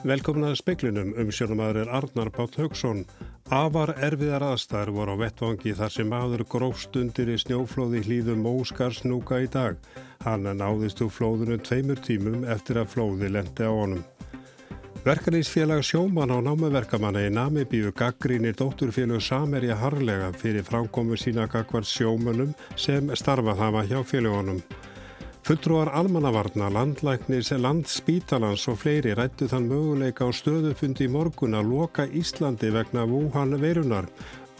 Velkomnaði speiklinum um sjónumæður er Arnar Páll Haugsson. Afar erfiðar aðstæðar voru á vettvangi þar sem aður grófst undir í snjóflóði hlýðum Óskarsnúka í dag. Hann náðist úr flóðunum tveimur tímum eftir að flóði lendi á honum. Verkanýsfélag sjóman á námuverkamanna í Namibíu gaggrínir dótturfélag Samerja Harlega fyrir framkomu sína gagvar sjómanum sem starfað hafa hjá félagunum. Fulltrúar almannavarna, landlæknis, landspítalans og fleiri rættu þann möguleika á stöðufundi í morgun að loka Íslandi vegna Wuhan verunar.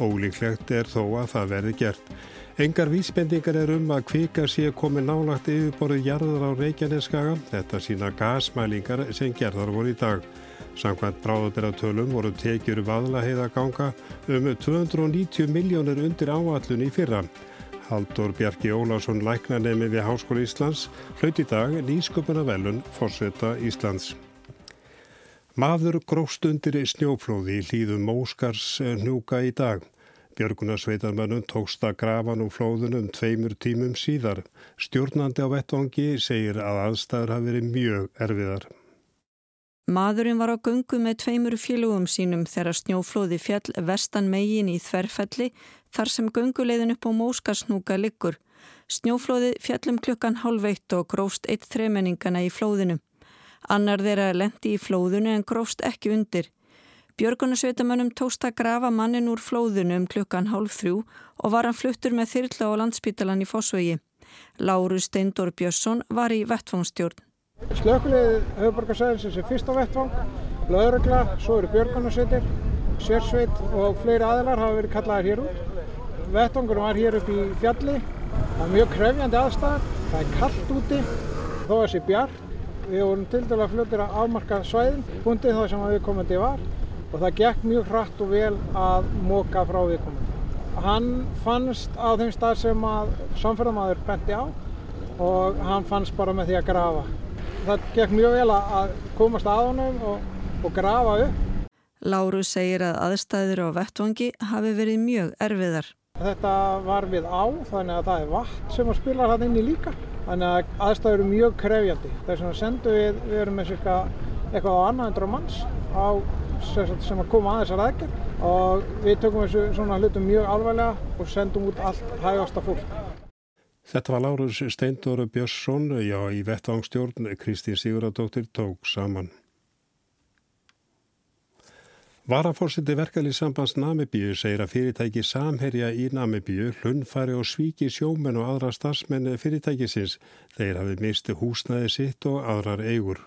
Ólíklegt er þó að það verði gert. Engar vísbendingar er um að kvika sé komið nálagt yfirborðið jarðar á Reykjaneskaga. Þetta sína gasmælingar sem gerðar voru í dag. Samkvæmt bráðaberaðtölum voru tekjur vaðla heiða ganga um 290 miljónir undir áallun í fyrra. Haldur Bjarki Ólásson læknanemi við Háskóla Íslands hlaut í dag nýsköpuna velun fórseta Íslands. Maður gróst undir í snjóflóði í hlýðum Móskars hnúka í dag. Björgunarsveitarmannum tókst að grafa nú flóðunum tveimur tímum síðar. Stjórnandi á vettvangi segir að aðstæður hafi verið mjög erfiðar. Maðurinn var á gungu með tveimur félugum sínum þegar snjóflóði fjall vestan megin í þverfelli þar sem gunguleiðin upp á Móskarsnúka liggur. Snjóflóði fjallum klukkan hálfveitt og grófst eitt þremenningana í flóðinu. Annar þeirra lendi í flóðinu en grófst ekki undir. Björgunarsveitamönnum tókst að grafa mannin úr flóðinu um klukkan hálf þrjú og var hann fluttur með þyrla á landspítalan í Fossvegi. Láru Steindor Björnsson var í vettfónstjórn. Slökulegið höfuborgarsæðins er fyrst á vettvang, laurugla, svo eru björgunarsveitir, sérsveit og fleiri aðlar hafa verið kallaðir hér út. Vettvangur var hér upp í fjalli, það er mjög krefjandi aðstæðar, það er kallt úti, þó að sé bjart. Við vorum til dæla fljóttir að afmarka svæðin, hundið þá sem viðkomandi var og það gekk mjög hratt og vel að móka frá viðkomandi. Hann fannst á þeim stað sem að samferðamæður benti á og hann fannst bara með því að grafa það gekk mjög vel að komast að honum og, og grafa upp. Láru segir að aðstæður á vettvangi hafi verið mjög erfiðar. Þetta var við á þannig að það er vatn sem spilar það inn í líka. Þannig að aðstæður eru mjög krefjandi. Þess vegna sendum við, við erum með cirka eitthvað á annaðundra manns á, sem að koma að þessar aðgerð og við tökum þessu svona hlutum mjög alvarlega og sendum út allt hægasta fólk. Þetta var Lárus Steindóru Björnsson, já í vettvangstjórn Kristín Siguradóttir tók saman. Varafórsiti verkefli sambands Namibíu segir að fyrirtæki samherja í Namibíu hlunfari og svíki sjómen og aðra starfsmenn fyrirtækisins. Þeir hafi misti húsnæði sitt og aðrar eigur.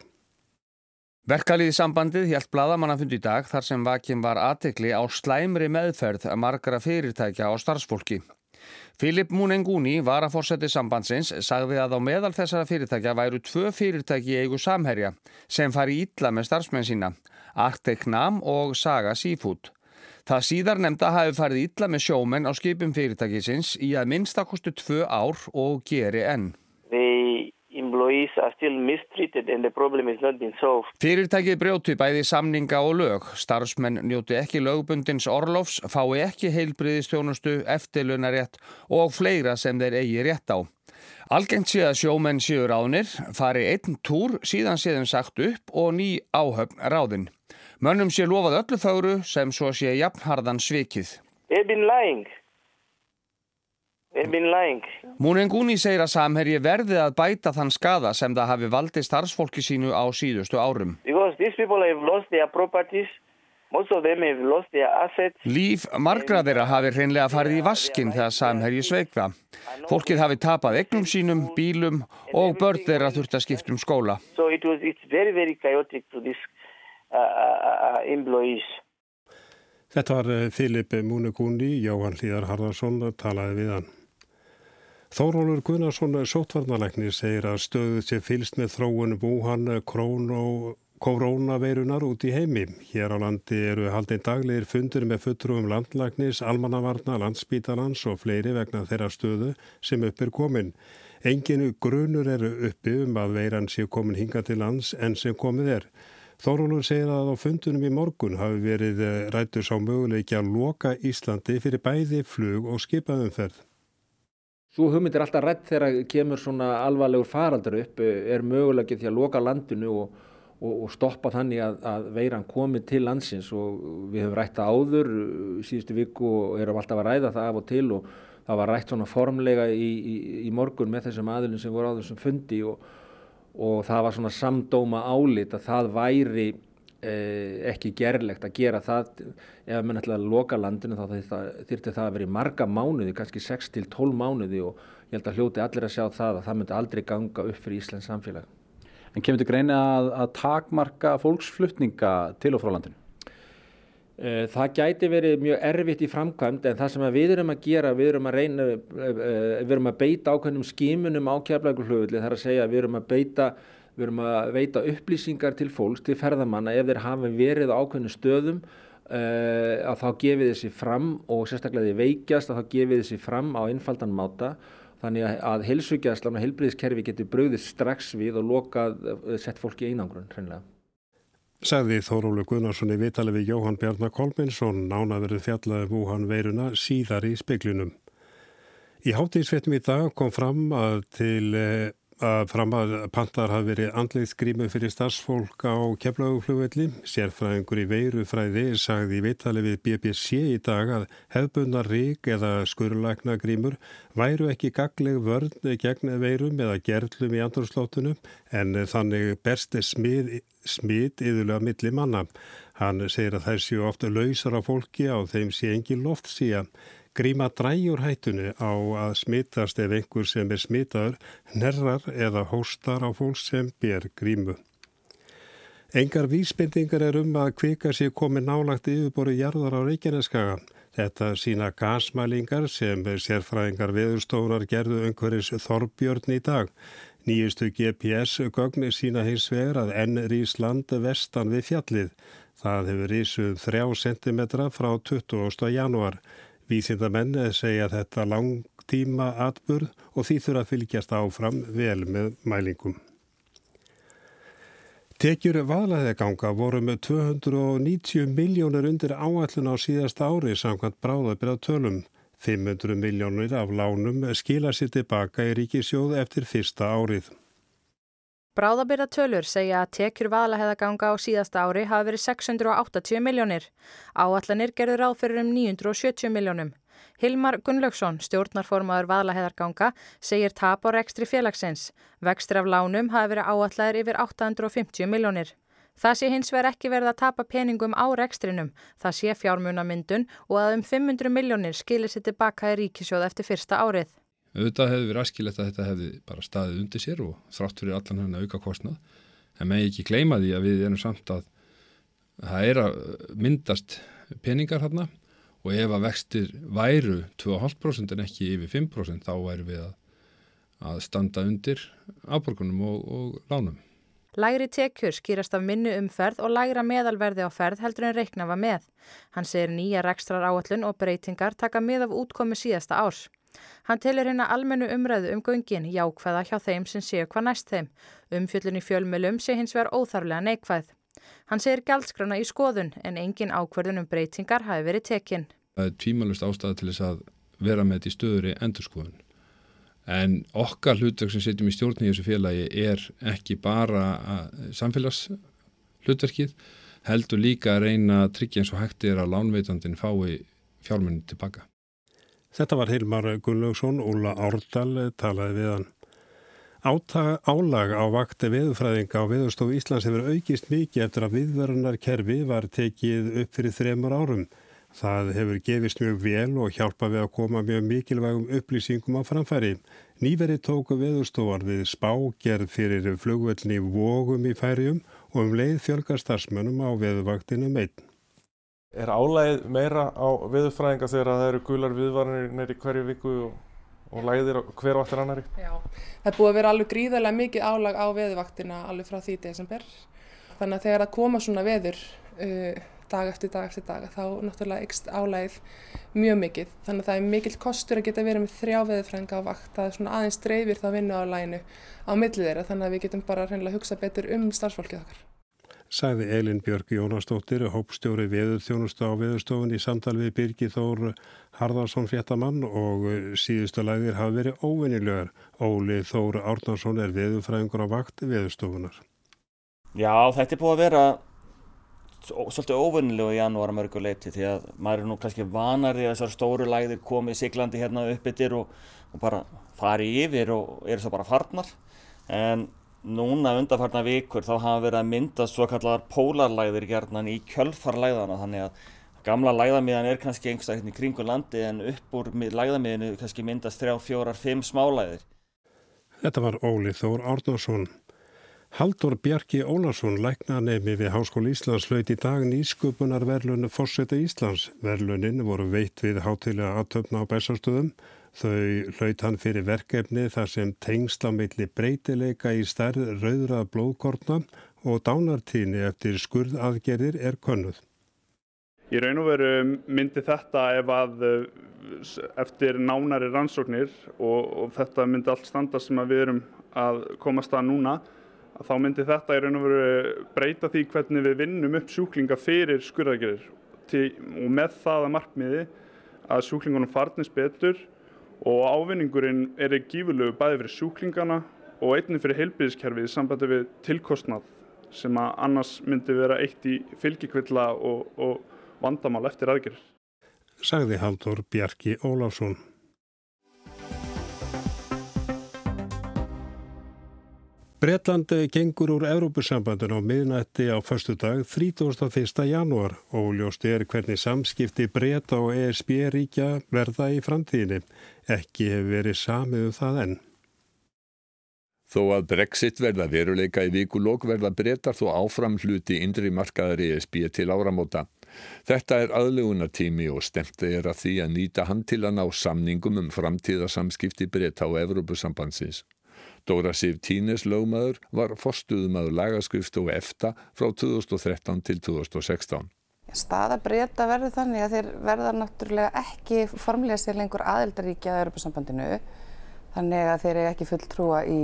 Verkaliði sambandið hjælt bladamannafundi í dag þar sem vakinn var aðtekli á slæmri meðferð margara fyrirtækja á starfsfólki. Filip Munenguni, varaforseti sambandsins, sagði að á meðal þessara fyrirtækja væru tvö fyrirtæki eigu samherja sem fari ítla með starfsmenn sína, Arctic Nam og Saga Seafood. Það síðar nefnda hafi farið ítla með sjómenn á skipum fyrirtækisins í að minnstakostu tvö ár og geri enn. Fyrirtækið brjóti bæði samninga og lög. Starfsmenn njóti ekki lögbundins orlofs, fái ekki heilbriðistjónustu, eftirlunarétt og fleira sem þeir eigi rétt á. Algengt sé að sjómenn séu ráðnir, fari einn túr, síðan séðum sagt upp og ný áhöfn ráðin. Mönnum sé lofað öllu fáru sem svo sé jafnharðan svikið. They've been lying. Múnengúni segir að samherji verði að bæta þann skada sem það hafi valdið starfsfólki sínu á síðustu árum. Líf margra þeirra hafi hreinlega farið í vaskin þegar samherji sveikða. Fólkið hafi tapað egnum sínum, bílum og börn þeirra þurft að skiptum skóla. So it was, very, very this, uh, uh, uh, Þetta var Filip Múnegúni, Jóhann Líðar Harðarsson talaði við hann. Þórólur Gunnarsson sótvarnalæknir segir að stöðuð sé fylst með þróun Wuhan koronaveirunar út í heimi. Hér á landi eru haldinn daglegir fundur með fulltrúum landlæknis, almannavarna, landsbítalans og fleiri vegna þeirra stöðu sem upp er komin. Enginu grunur eru uppi um að veiran sé komin hinga til lands en sem komið er. Þórólur segir að á fundunum í morgun hafi verið rættur sá möguleiki að loka Íslandi fyrir bæði flug og skipaðumferð. Svo hugmynd er alltaf rætt þegar kemur svona alvarlegur faraldur upp, er mögulegið því að loka landinu og, og, og stoppa þannig að, að veiran komi til landsins. Og við höfum rætta áður síðustu viku og erum alltaf að ræða það af og til og það var rætt svona formlega í, í, í morgun með þessum aðilum sem voru á þessum fundi og, og það var svona samdóma álit að það væri eh, ekki gerlegt að gera það ef mann ætlaði að loka landinu þá þyrti það að vera í marga mánuði, kannski 6 til 12 mánuði og ég held að hljóti allir að sjá það að það myndi aldrei ganga upp fyrir Íslands samfélag. En kemur þetta greina að, að takmarka fólksflutninga til og frá landinu? Eh, það gæti verið mjög erfitt í framkvæmd en það sem við erum að gera, við erum að reyna, eh, við erum að beita ákveðnum skimunum á kjærleikurflöðli, það er að segja við erum að beita, við erum að veita upplýsingar til fólks, til ferðamanna ef þeir hafa verið á ákveðnum stöðum uh, að þá gefið þessi fram og sérstaklega því veikjast að þá gefið þessi fram á einfaldan máta þannig að helsugjastlan og helbriðiskerfi getur bröðist strax við og lokað sett fólki í einangrun hreinlega. Sagði Þórólu Gunnarsson í vitali við Jóhann Bjarnar Kolminsson nánaverið fjallaði Wuhan veiruna síðar í speklinum. Í hátíðsvettum í dag kom fram að til eh, að fram að pantar hafi verið andleiðsgrími fyrir starfsfólk á keflaguflugvelli. Sérfræðingur í veirufræði sagði í vitali við BBC í dag að hefbundar rík eða skurlækna grímur væru ekki gagleg vörn gegn veirum eða gerlum í andurslótunum en þannig bersti smið, smit yðurlega milli manna. Hann segir að þær séu ofta lausar af fólki á þeim sé engin loftsíja. Gríma dræjur hættunu á að smitast ef einhver sem er smitaður nerrar eða hóstar á fólk sem ber grímu. Engar vísbendingar er um að kvika sé komið nálagt yfirboru jarðar á Reykjaneskaga. Þetta sína gasmælingar sem sérfræðingar veðurstofnar gerðu einhverjus Þorbjörn í dag. Nýjustu GPS-gögni sína hins vegar að enn rýs land vestan við fjallið. Það hefur rýsuð 3 cm frá 20. janúar. Vísindamenn segja þetta langtíma atburð og því þurfa að fylgjast áfram vel með mælingum. Tekjur vaðlæðeganga voru með 290 miljónur undir áallun á síðasta ári samkvæmt bráðabirað tölum. 500 miljónur af lánum skila sér tilbaka í ríkisjóð eftir fyrsta árið. Bráðabirða tölur segja að tekjur vaðalahæðaganga á síðasta ári hafa verið 680 miljónir. Áallanir gerður ráð fyrir um 970 miljónum. Hilmar Gunnlaugsson, stjórnarformaður vaðalahæðarganga, segir tap á rekstri félagsins. Vextir af lánum hafa verið áallæðir yfir 850 miljónir. Það sé hins vegar ekki verið að tapa peningum á rekstrinum. Það sé fjármunamyndun og að um 500 miljónir skilir sér tilbaka í ríkisjóð eftir fyrsta árið. Auðvitað hefði verið askilett að þetta hefði bara staðið undir sér og þrátt fyrir allan hann að auka kostnað. En með ekki gleyma því að við erum samt að það er að myndast peningar hérna og ef að vextir væru 2,5% en ekki yfir 5% þá væru við að, að standa undir áborgunum og, og lánum. Lægri tekjur skýrast af minnu umferð og lægra meðalverði á ferð heldur en reikna var með. Hann segir nýja rekstrar áallun og breytingar taka mið af útkomi síðasta árs. Hann telur hérna almennu umræðu um göngin jákvæða hjá þeim sem séu hvað næst þeim. Umfjöllun í fjölmjölum sé hins vegar óþarlega neikvæð. Hann segir gældskrana í skoðun en engin ákverðun um breytingar hafi verið tekinn. Það er tvímalust ástæða til þess að vera með þetta í stöður í endurskoðun. En okkar hlutverk sem setjum í stjórn í þessu félagi er ekki bara samfélags hlutverkið, heldur líka að reyna að tryggja eins og hægt er að lánveitandin fái fjármunni tilbaka. Þetta var Hilmar Gunnlaugsson, Óla Árdal talaði við hann. Áta, álag á vakti veðufræðinga á Veðurstofu Íslands hefur aukist mikið eftir að viðverðunar kerfi var tekið upp fyrir þremur árum. Það hefur gefist mjög vel og hjálpa við að koma mjög mikilvægum upplýsingum á framfæri. Nýveri tóku veðurstofan við spágerð fyrir flugvöldni vógum í færium og um leið fjölgar starfsmönnum á veðuvaktinu meitn. Er álægið meira á veðurfræðinga þegar það eru gular viðvarnir neyri hverju viku og, og lægðir hver og eftir annari? Já, það búið að vera alveg gríðarlega mikið álag á veðurvaktina alveg frá því desember. Þannig að þegar að koma svona veður uh, dag eftir dag eftir dag þá náttúrulega ykst álægið mjög mikið. Þannig að það er mikill kostur að geta verið með þrjá veðurfræðinga á vakt. Það er svona aðeins dreifir þá vinnu á læginu á millið þeirra þannig að við getum bara sagði Elin Björg Jónastóttir, hópstjóri veðurþjónusta á veðurstofun í samtal við Birgi Þór Harðarsson fréttamann og síðustu læðir hafi verið óvinnilegar. Óli Þór Árnarsson er veðurfræðingur á vakt veðurstofunar. Já, þetta er búið að vera svolítið óvinnilegu í janúar að mörgu leiti því að maður er nú kannski vanari að þessar stóru læðir komið siglandi hérna upp yfir og, og bara fari yfir og eru svo bara farnar en núna undanfarnar vikur þá hafa verið að mynda svo kallar pólarlæðir gerðnan í kjölfarlæðana þannig að gamla læðamiðan er kannski einhverstað hérna í kringu landi en upp úr læðamiðinu kannski myndast þrjá, fjórar, fimm smálæðir. Þetta var Óli Þór Árnarsson. Haldur Bjarki Ólarsson læknanemi við Háskóli Íslands hlaut í dag nýsköpunar verlunu Fosseta Íslands. Verlunin voru veitt við hátilega aðtöfna á bæsarstöðum. Þau hlaut hann fyrir verkefni þar sem tengslamilli breytileika í stærð rauðra blóðkortna og dánartíni eftir skurðaðgerðir er könnuð. Í raun og veru myndi þetta ef að eftir nánari rannsóknir og, og þetta myndi allt standa sem við erum að komast að núna að þá myndi þetta í raun og veru breyta því hvernig við vinnum upp sjúklinga fyrir skurðagerir og með það að markmiði að sjúklingunum farnist betur og ávinningurinn er ekki gífurlegu bæði fyrir sjúklingana og einnig fyrir heilbíðiskerfið í sambandi við tilkostnað sem að annars myndi vera eitt í fylgikvilla og, og vandamál eftir aðgerð. Sagði Haldur Bjarki Óláfsson. Breitlandi gengur úr Európusambandin á miðnætti á förstu dag 31. janúar og ljóst er hvernig samskipti breyta og ESB ríkja verða í framtíðinni. Ekki hefur verið samið um það enn. Þó að Brexit verða veruleika í vikulók verða breytar þó áfram hluti indri markaðar ESB til áramóta. Þetta er aðlugunatími og stemt er að því að nýta hann til að ná samningum um framtíðarsamskipti breyta á Európusambandsins. Dóra Sif Tínes lögmaður var forstuðumadur lagaskrifst og efta frá 2013 til 2016. Staða breyta verður þannig að þeir verða náttúrulega ekki formlega sér lengur aðeldaríkja að Europasambandinu þannig að þeir eru ekki fulltrúa í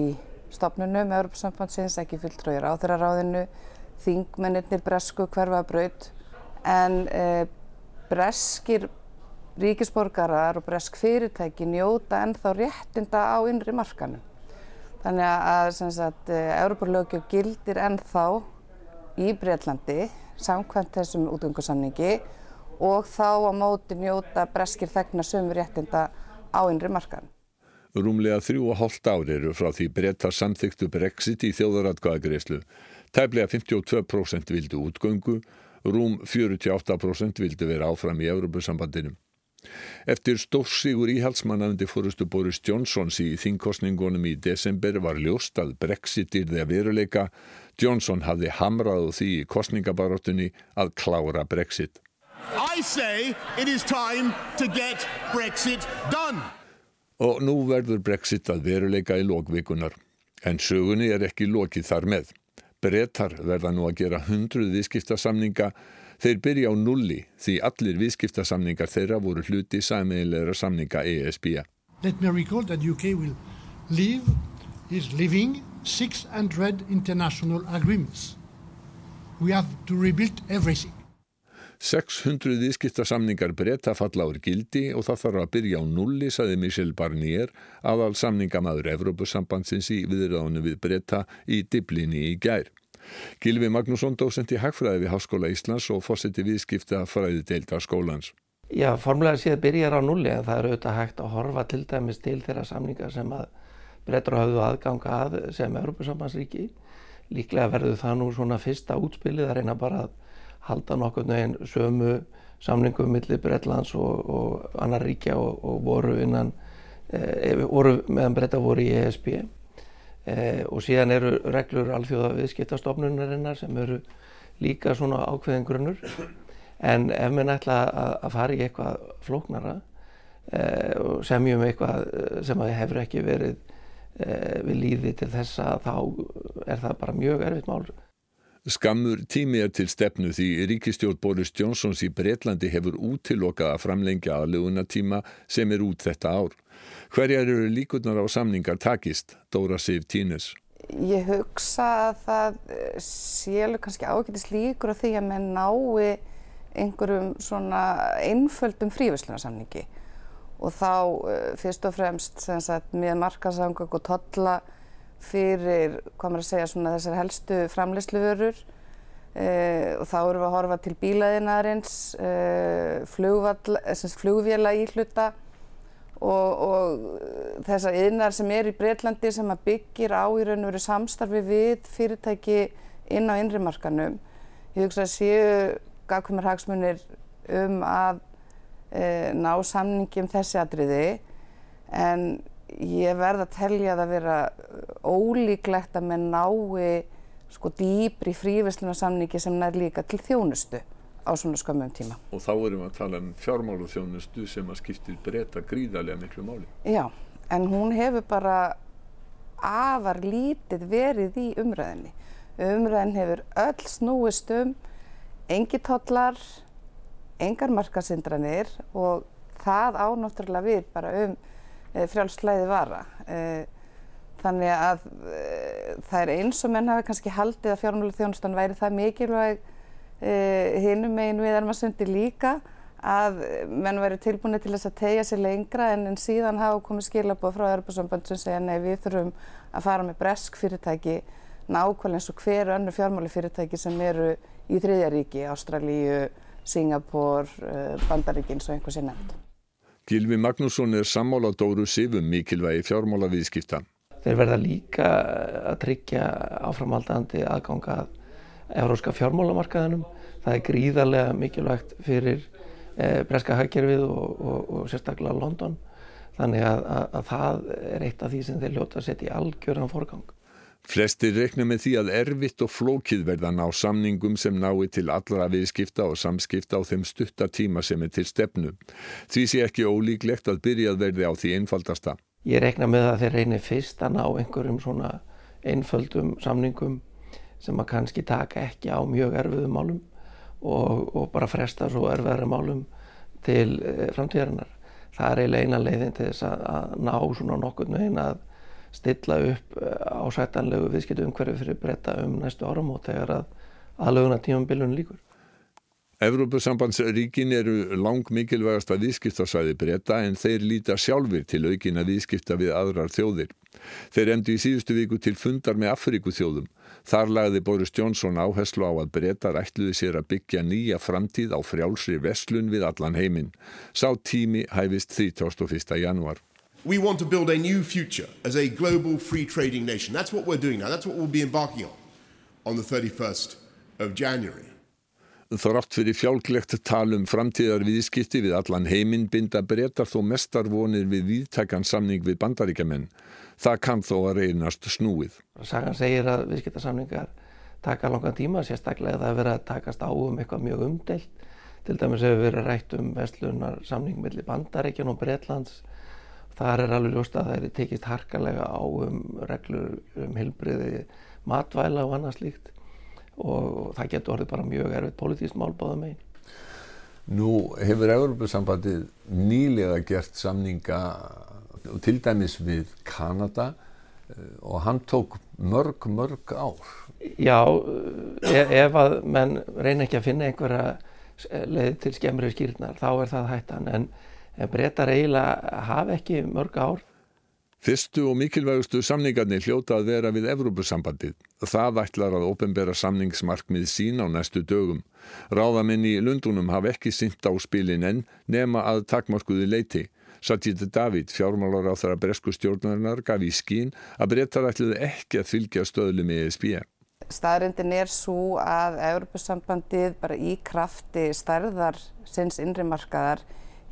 stopnunum Europasambandsins, ekki fulltrúa í ráðuraráðinu, þingmennir bresku hverfabraut en e, breskir ríkisborgarar og bresk fyrirtæki njóta ennþá réttinda á innri markanum. Þannig að sagt, Europalögjöf gildir ennþá í Breitlandi samkvæmt þessum útgöngusamningi og þá á móti njóta breskir þegna sömu réttinda á innri markan. Rúmlega þrjú og hálft ári eru frá því brettar samþyktu Brexit í þjóðaratkvæðagreyslu. Tæplega 52% vildu útgöngu, rúm 48% vildu vera áfram í Európusambandinum. Eftir stórsigur íhalsmanna undir fórustu Boris Johnsons í þingkostningunum í desember var ljóst að Brexit yrði að veruleika. Johnson hafði hamrað því í kostningabaróttunni að klára Brexit. Og nú verður Brexit að veruleika í lókvikunar. En sögunni er ekki lokið þar með. Brettar verða nú að gera hundruð viðskiptasamninga Þeir byrja á nulli því allir viðskiptasamningar þeirra voru hluti sæmiðilegra samninga ESB. Let me recall that UK will live, is living 600 international agreements. We have to rebuild everything. 600 viðskiptasamningar breyta falla úr gildi og það þarf að byrja á nulli, saði Michel Barnier, aðal samningamæður Evrópusambandsins í viðræðunum við breyta í diblinni í gær. Gilvi Magnússon dósent í Hagfræði við Háskóla Íslands og fórseti viðskipta fræði deilda skólans. Já, formulega séð byrjar á nulli en það er auðvitað hægt að horfa til dæmis til þeirra samninga sem að breytur hafðu aðganga að sem Európusambansríki. Líklega verður það nú svona fyrsta útspilið að reyna bara að halda nokkur nöginn sömu samningum millir Breitlands og, og annar ríkja og, og voru innan, e, voru meðan breyta voru í ESB eh, og síðan eru reglur alþjóða viðskiptastofnunarinnar sem eru líka svona ákveðin grunnur. En ef minn ætla að, að fara í eitthvað flóknara eh, og semjum eitthvað eh, sem hefur ekki verið eh, við líði til þessa þá er það bara mjög erfitt mál Skammur tími er til stefnu því ríkistjórn Boris Johnsons í Breitlandi hefur útilokað að framlengja aðluguna tíma sem er út þetta ár. Hverjar eru líkurnar á samningar takist, Dóra Sif Tínes? Ég hugsa að það sélu kannski ágætist líkur á því að menn nái einhverjum svona einföldum frívislunarsamningi og þá fyrst og fremst sagt, með markasangang og totla fyrir, hvað maður að segja, svona þessar helstu framleysluverur uh, og þá erum við að horfa til bílaðinarins, uh, flugvjela íhluta og, og þessar yðnar sem er í Breitlandi sem að byggir á í raun og veru samstarfi við fyrirtæki inn á innrimarkanum. Ég hugsa að séu gafkvæmur hagsmunir um að e, ná samningi um þessi atriði en ég verð að telja það að vera ólíklegt að með nái sko dýbri frívislunarsamningi sem nær líka til þjónustu á svona skömmum tíma. Og þá erum við að tala um fjármálu þjónustu sem að skiptir breyta gríðarlega miklu máli. Já, en hún hefur bara afar lítið verið í umræðinni. Umræðin hefur öll snúist um engi tollar, engar markasindranir og það ánáttúrulega við bara um frjálslæði vara. E, þannig að e, það er eins og menn hafi kannski haldið að fjármálu þjónustan væri það mikilvæg hinum megin við ermasundi líka að menn væri tilbúinir til þess að tegja sér lengra en, en síðan hafa komið skilabóð frá Europasamband sem segja nei við þurfum að fara með bresk fyrirtæki nákvæmlega eins og hverju önnu fjármáli fyrirtæki sem eru í þriðjaríki, Ástralíu, Singapur, Bandaríkinn svo einhversi nefnd. Gilvi Magnússon er sammála Dóru Sifum mikilvægi fjármála viðskipta. Þeir verða líka að tryggja áframaldandi aðganga að euróska fjármálamarkaðinum. Það er gríðarlega mikilvægt fyrir eh, breska hagkerfið og, og, og sérstaklega London. Þannig að, að, að það er eitt af því sem þeir ljóta að setja í algjöran forgang. Flestir rekna með því að erfitt og flókið verða ná samningum sem nái til allra viðskipta og samskipta á þeim stutta tíma sem er til stefnu. Því sé ekki ólíklegt að byrjað verði á því einfaldasta. Ég rekna með að þeir reynir fyrst að ná einhverjum svona einföldum samningum sem að kannski taka ekki á mjög erfiðum málum og, og bara fresta svo erfiðari málum til e, framtíðarinnar. Það er eiginlega eina leiðin til þess að, að ná svona nokkur með eina að stilla upp ásættanlegu viðskiptu umhverfi fyrir breyta um næstu áram og þegar að aðlöguna tímambilun líkur. Evrópusambandsríkin eru lang mikilvægast að viðskiptarsvæði breyta en þeir líta sjálfur til aukina viðskipta við aðrar þjóðir. Þeir emdu í síðustu viku til fundar með Afríku þjóðum. Þar lagði Boris Johnson áherslu á að breytar ætluði sér að byggja nýja framtíð á frjálsri veslun við allan heiminn. Sá tími hæfist 31. januar. We want to build a new future as a global free trading nation. That's what we're doing now. That's what we'll be embarking on on the 31st of January. Þrátt fyrir fjálglegt talum framtíðar viðskipti við allan heiminn binda breytar þó mestar vonir við viðtækan samning við bandaríkjaman. Það kann þó að reynast snúið. Sagan segir að viðskiptarsamningar taka langan tíma, sérstaklega það verið að takast á um eitthvað mjög umdelt. Til dæmis hefur verið rætt um vestlunar samning mellir bandaríkjan og Breitlands þar er alveg ljóst að það er tekist harkalega á um reglur um hilbriði matvæla og annað slíkt og það getur orðið bara mjög erfitt politískt málbáða megin. Nú hefur Európa-sambandið nýlega gert samninga til dæmis við Kanada og hann tók mörg, mörg ár. Já, ef, ef að menn reyna ekki að finna einhverja leið til skemmri skýrnar þá er það hættan en breytar eiginlega hafa ekki mörg ár. Fyrstu og mikilvægustu samningarnir hljóta að vera við Evrópusambandið. Það ætlar að ofinbera samningsmarkmið sín á næstu dögum. Ráðamenn í Lundunum hafa ekki sýnt á spilin en nema að takmarkuði leiti. Sajid David, fjármálar á þeirra bresku stjórnarinnar, gaf í skín að breytar ætluði ekki að fylgja stöðlum í ESB. Staðrindin er svo að Evrópusambandið bara í krafti stærðar sinns innrimarkaðar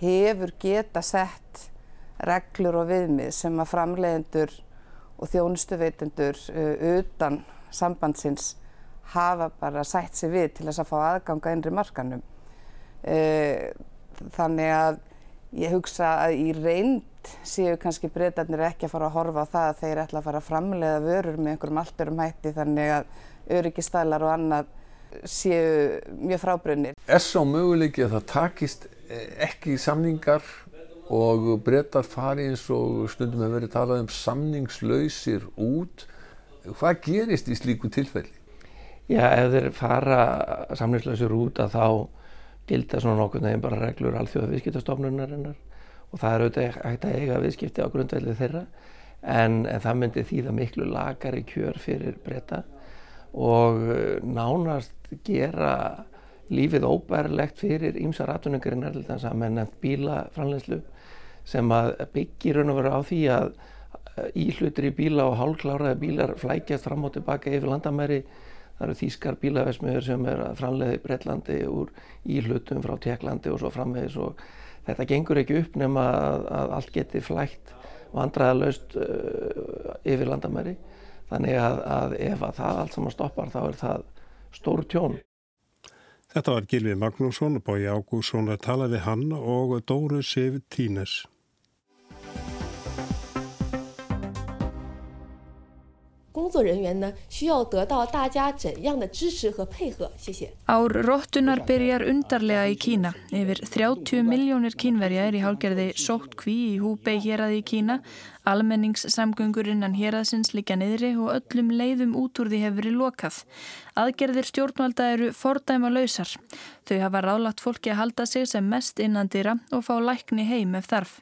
hefur geta sett reglur og viðmið sem að framleiðendur og þjónustuveitendur uh, utan sambandsins hafa bara sætt sér við til þess að fá aðganga innri markanum. Uh, þannig að ég hugsa að í reynd séu kannski breytarnir ekki að fara að horfa á það að þeir ætla að fara að framleiða vörur með einhverjum allturum hætti þannig að öryggistælar og annað séu mjög frábrunir. Er svo möguleiki að það takist ekki samningar og breytar fari eins og stundum hefur verið talað um samningslausir út. Hvað gerist í slíku tilfelli? Já, ef þeir fara samningslausir út að þá gilda svona nokkur nefn bara reglur alþjóða viðskiptastofnunarinnar og það er auðvitað hægt að eiga viðskipti á grundveldi þeirra en, en það myndi þýða miklu lagari kjör fyrir breyta og eh, nánast gera lífið óbærilegt fyrir ímsa ratunningarinn erlendans að menn nefnt bílafranlegslu sem að byggir raun og vera á því að eh, íhlutur í bíla og hálkláraði bílar flækjast fram og tilbaka yfir landamæri það eru þýskar bílavesmiður sem er að framleiði Breitlandi úr íhlutum frá Tjekklandi og svo framvegis og þetta gengur ekki upp nema að, að allt geti flægt vandræðalaust uh, yfir landamæri þannig að, að ef að það allt saman stoppar þá er það stór tjón. Þetta var Gilvi Magnússon, bói Ágússon að tala við hann og Dóru Sif Tínes. 工作人员呢需要得到大家怎样的支持和配合？谢谢。 Ár róttunar byrjar undarlega í Kína. Yfir 30 miljónir kínverja er í hálgerði sótt kví í Húbei héraði í Kína. Almenningssamgöngur innan héraðsins líka niðri og öllum leiðum út úr því hefur verið lokað. Aðgerðir stjórnvalda eru fordæma lausar. Þau hafa ráðlagt fólki að halda sig sem mest innandýra og fá lækni heim ef þarf.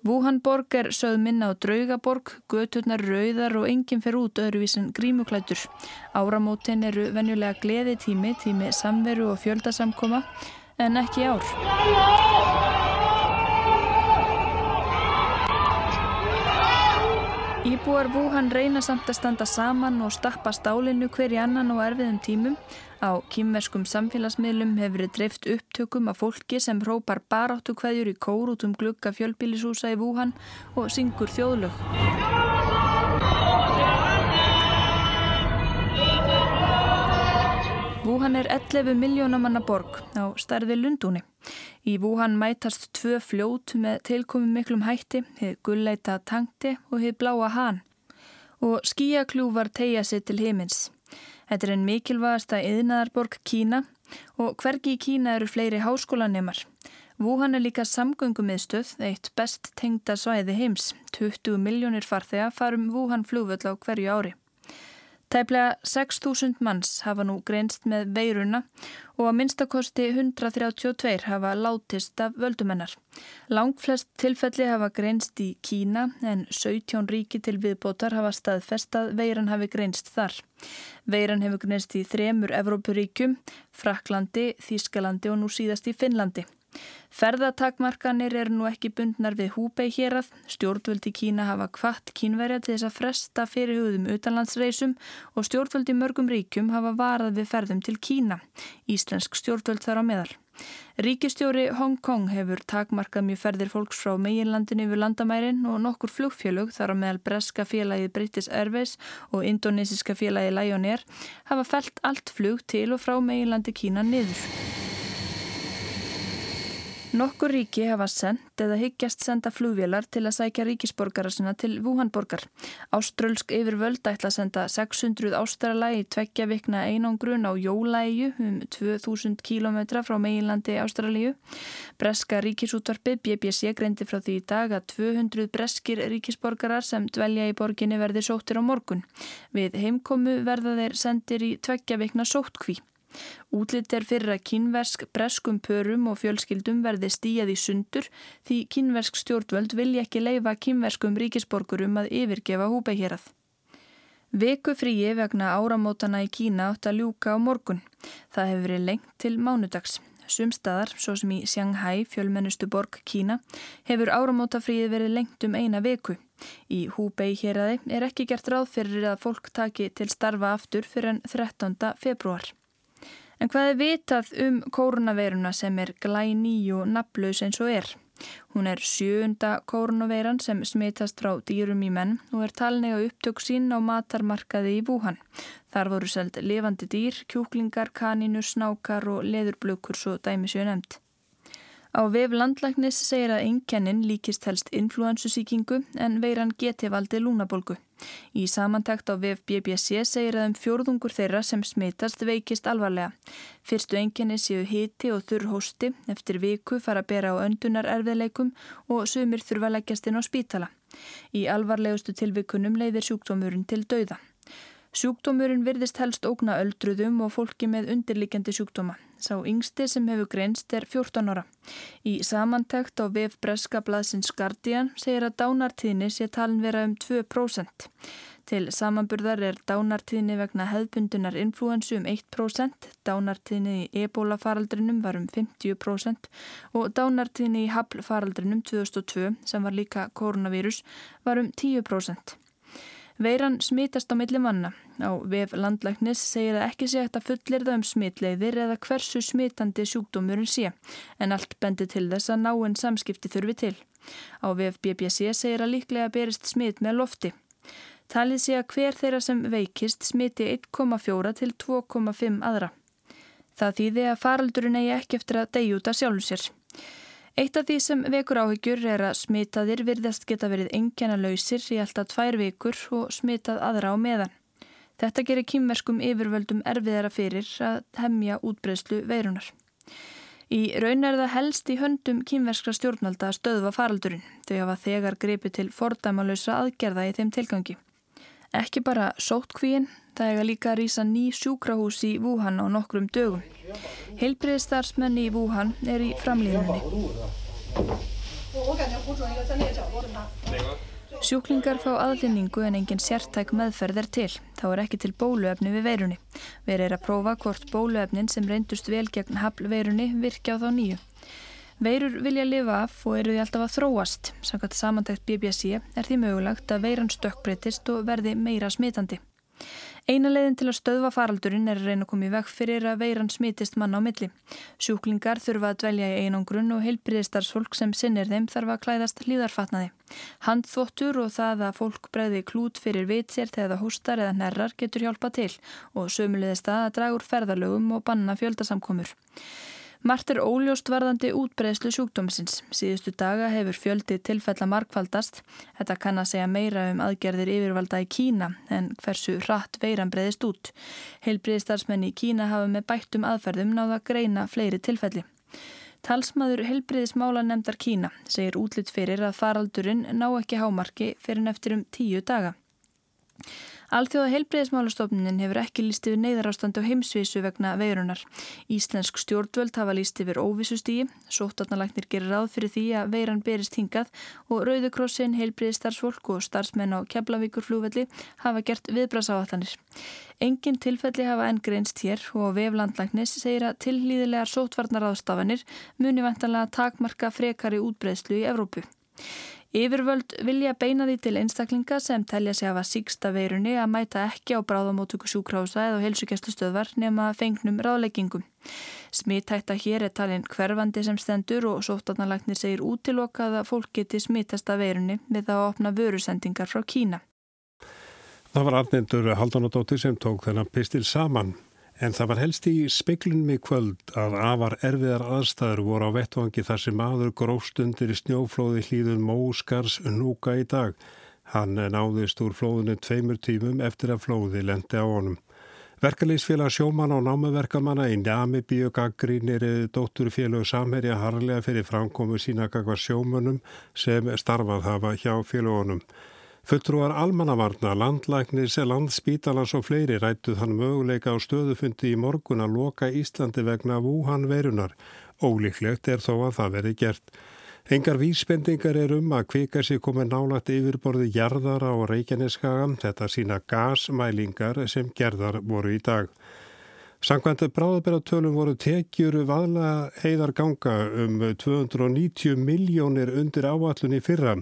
Wuhanborg er sögð minna á draugaborg, göturnar rauðar og enginn fer út öðruvísin grímuklætur. Áramótin eru venjulega gleði tími, tími samveru og fjöldasamkoma, en ekki ár. Íbúar Wuhan reyna samt að standa saman og stappa stálinu hver í annan og erfiðum tímum. Á kýmverskum samfélagsmiðlum hefur verið dreift upptökum af fólki sem hrópar baráttu hverjur í kór út um glugga fjölbílisúsa í Wuhan og syngur þjóðlög. Wuhan er 11 miljónamanna borg á stærði Lundúni. Í Wuhan mætast tvö fljót með tilkomum miklum hætti, hefð gulleita tangti og hefð bláa hann. Og skíakljúvar tegja sig til heimins. Þetta er einn mikilvægasta yðnaðarborg Kína og hvergi í Kína eru fleiri háskólanemar. Wuhan er líka samgöngumiðstöð, eitt best tengda svæði heims. 20 miljónir farþega farum Wuhan flugvöld á hverju ári. Tæplega 6.000 manns hafa nú greinst með veiruna og að minnstakosti 132 hafa látist af völdumennar. Langflest tilfelli hafa greinst í Kína en 17 ríki til viðbótar hafa staðfest að veiran hafi greinst þar. Veiran hefur greinst í þremur Evrópuríkjum, Fraklandi, Þískalandi og nú síðast í Finnlandi. Ferðatakmarkanir eru nú ekki bundnar við Húbei hérað. Stjórnvöldi Kína hafa kvart kínverja til þess að fresta fyrirhugðum utanlandsreisum og stjórnvöldi mörgum ríkjum hafa varað við ferðum til Kína. Íslensk stjórnvöld þar á meðal. Ríkistjóri Hong Kong hefur takmarkað mjög ferðir fólks frá meginlandinu yfir landamærin og nokkur flugfjölug þar á meðal breska félagið British Airways og indonesiska félagið Lion Air hafa felt allt flug til og frá meginlandi Kína niður. Nokkur ríki hafa sendt eða hyggjast senda flugvélar til að sækja ríkisborgara sinna til Wuhanborgar. Áströlsk yfirvöld ætla að senda 600 ástrala í tveggja vikna einangrun á Jólaegu um 2000 km frá meginlandi Ástralíu. Breska ríkisútvarpi BBC greindi frá því í dag að 200 breskir ríkisborgarar sem dvelja í borginni verði sóttir á morgun. Við heimkomu verða þeir sendir í tveggja vikna sóttkví. Útlitt er fyrir að kínversk breskum pörum og fjölskyldum verði stíjað í sundur því kínversk stjórnvöld vilja ekki leifa kínverskum ríkisborgurum að yfirgefa húbeihérað. Veku fríi vegna áramótana í Kína átt að ljúka á morgun. Það hefur verið lengt til mánudags. Sumstaðar, svo sem í Shanghai, fjölmennustu borg Kína, hefur áramótafríið verið lengt um eina veku. Í Húbei héræði er ekki gert ráð fyrir að fólk taki til starfa aftur fyrir en 13. februar. En hvað er vitað um koronaveiruna sem er glæný og naflaus eins og er? Hún er sjöunda koronaveiran sem smitast frá dýrum í menn og er talnega upptök sín á matarmarkaði í Wuhan. Þar voru seld levandi dýr, kjúklingar, kanínur, snákar og leðurblökur svo dæmisjö nefnd. Á vef landlæknis segir að einkennin líkist helst influensusíkingu en veiran geti valdi lúnabolgu. Í samantækt á vef BBC segir að um fjórðungur þeirra sem smitast veikist alvarlega. Fyrstu einkenni séu hiti og þurr hósti, eftir viku fara að bera á öndunar erfiðleikum og sumir þurfa leggjast inn á spítala. Í alvarlegustu tilvikunum leiðir sjúkdómurinn til dauða. Sjúkdómurinn virðist helst ógna öldruðum og fólki með undirlikjandi sjúkdóma. Sá yngsti sem hefur greinst er 14 ára. Í samantækt á VF Breska blaðsins Guardian segir að dánartíðni sé talin vera um 2%. Til samanburðar er dánartíðni vegna hefðbundunar influensu um 1%, dánartíðni í ebola faraldrinum var um 50% og dánartíðni í hafl faraldrinum 2002 sem var líka koronavírus var um 10%. Veiran smitast á milli manna. Á vef landlæknis segir að ekki sé hægt að fullir það um smitleiðir eða hversu smitandi sjúkdómurinn sé, en allt bendi til þess að náinn samskipti þurfi til. Á vef BBC segir að líklega berist smit með lofti. Talið sé að hver þeirra sem veikist smiti 1,4 til 2,5 aðra. Það þýði að faraldurinn eigi ekki eftir að degjúta sjálfum sér. Eitt af því sem vekur áhyggjur er að smitaðir virðast geta verið engjana lausir í alltaf tvær vikur og smitað aðra á meðan. Þetta gerir kýmverskum yfirvöldum erfiðara fyrir að hemja útbreyslu veirunar. Í raun er það helst í höndum kýmverskra stjórnvalda að stöðva faraldurinn. Þau hafa þegar greipið til fordæmalösa aðgerða í þeim tilgangi. Ekki bara sótkvíin, það hega líka að rýsa ný sjúkrahús í Wuhan á nokkrum dögum. Heilbriðstarfsmenni í Wuhan er í framlýðinni. Sjúklingar fá aðlinningu en engin sértæk meðferð er til. Þá er ekki til bóluefni við veirunni. Verið er að prófa hvort bóluefnin sem reyndust vel gegn hafl veirunni virkja á þá nýju. Veirur vilja lifa af og eru því alltaf að þróast. Samkvæmt samantækt BBC er því mögulegt að veiran stökkbreytist og verði meira smitandi. Eina leiðin til að stöðva faraldurinn er að reyna að koma í veg fyrir að veiran smitist manna á milli. Sjúklingar þurfa að dvelja í einangrun og heilbriðistarsfólk sem sinnir þeim þarf að klæðast hlýðarfatnaði. Handþvottur og það að fólk breyði klút fyrir vitsir þegar það hústar eða nerrar getur hjálpa til og sömulegist að dragur ferðarlögum og banna fjöldasamkomur. Mart er óljóst varðandi útbreðslu sjúkdómsins. Síðustu daga hefur fjöldi tilfella markfaldast. Þetta kann að segja meira um aðgerðir yfirvalda í Kína en hversu hratt veiran breyðist út. Heilbriðistarsmenni í Kína hafa með bættum aðferðum náða að greina fleiri tilfelli. Talsmaður heilbriðismála nefndar Kína segir útlitt fyrir að faraldurinn ná ekki hámarki fyrir neftir um tíu daga. Alþjóða heilbreyðismálastofnunin hefur ekki líst yfir neyðarástand á heimsvísu vegna veirunar. Íslensk stjórnvöld hafa líst yfir óvissustígi, sóttarnalæknir gerir ráð fyrir því að veiran berist hingað og Rauðukrossin, heilbreyðistarsfólk og starfsmenn á Keflavíkurflúvelli hafa gert viðbrasáallanir. Engin tilfelli hafa enn greinst hér og veflandlæknis segir að tillýðilegar sótvarnaráðstafanir muni vantanlega takmarka frekari útbreyðslu í Evrópu. Yfirvöld vilja beina því til einstaklinga sem telja sig hafa síksta veirunni að mæta ekki á bráðamótöku sjúkrása eða heilsugjastustöðvar nema fengnum ráðleggingum. Smittætta hér er talinn hverfandi sem stendur og sóttarnalagnir segir útilokað að fólk geti smittasta veirunni við að opna vörusendingar frá Kína. Það var Arnendur Haldanadóttir sem tók þennan pistil saman. En það var helst í speiklunum í kvöld að afar erfiðar aðstæður voru á vettvangi þar sem aður grófstundir í snjóflóði hlýðun Móskars núka í dag. Hann náðist úr flóðinu tveimur tímum eftir að flóði lendi á honum. Verkaleysfélag sjóman á námuverkamanna í Njami bíogagrínir dótturfélög samherja harlega fyrir framkomu sína kakvar sjómanum sem starfað hafa hjá félagunum. Fulltrúar almannavarna, landlæknis, landspítalans og fleiri rættuð hann möguleika á stöðufundi í morgun að loka Íslandi vegna Wuhan verunar. Ólíklegt er þó að það veri gert. Engar vísbendingar er um að kvika sér komið nálagt yfirborði jarðara og reykjaneskaga, þetta sína gasmælingar sem gerðar voru í dag. Sankvæntið bráðabæratölum voru tekjur vaðla heiðar ganga um 290 miljónir undir áallunni fyrra.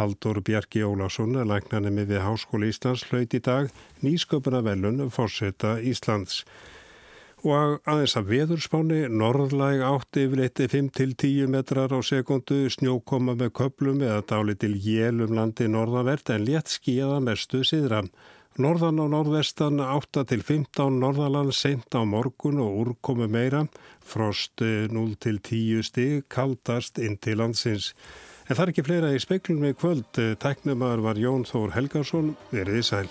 Haldur Bjarki Ólásson, læknanemi við Háskóli Íslands, hlaut í dag nýsköpuna velun fórseta Íslands. Og aðeins að veðurspáni, norðlæg átti yfirleiti 5-10 metrar á sekundu, snjókoma með köplum eða dáli til jélum landi norðanvert en létt skíða mestu síðra. Norðan og norðvestan 8-15 norðaland sent á morgun og úrkomu meira, frost 0-10 stig, kaldast inn til landsins. En það er ekki fleira í speiklunum í kvöld. Tæknumar var Jón Þór Helgarsson. Verðið sæl.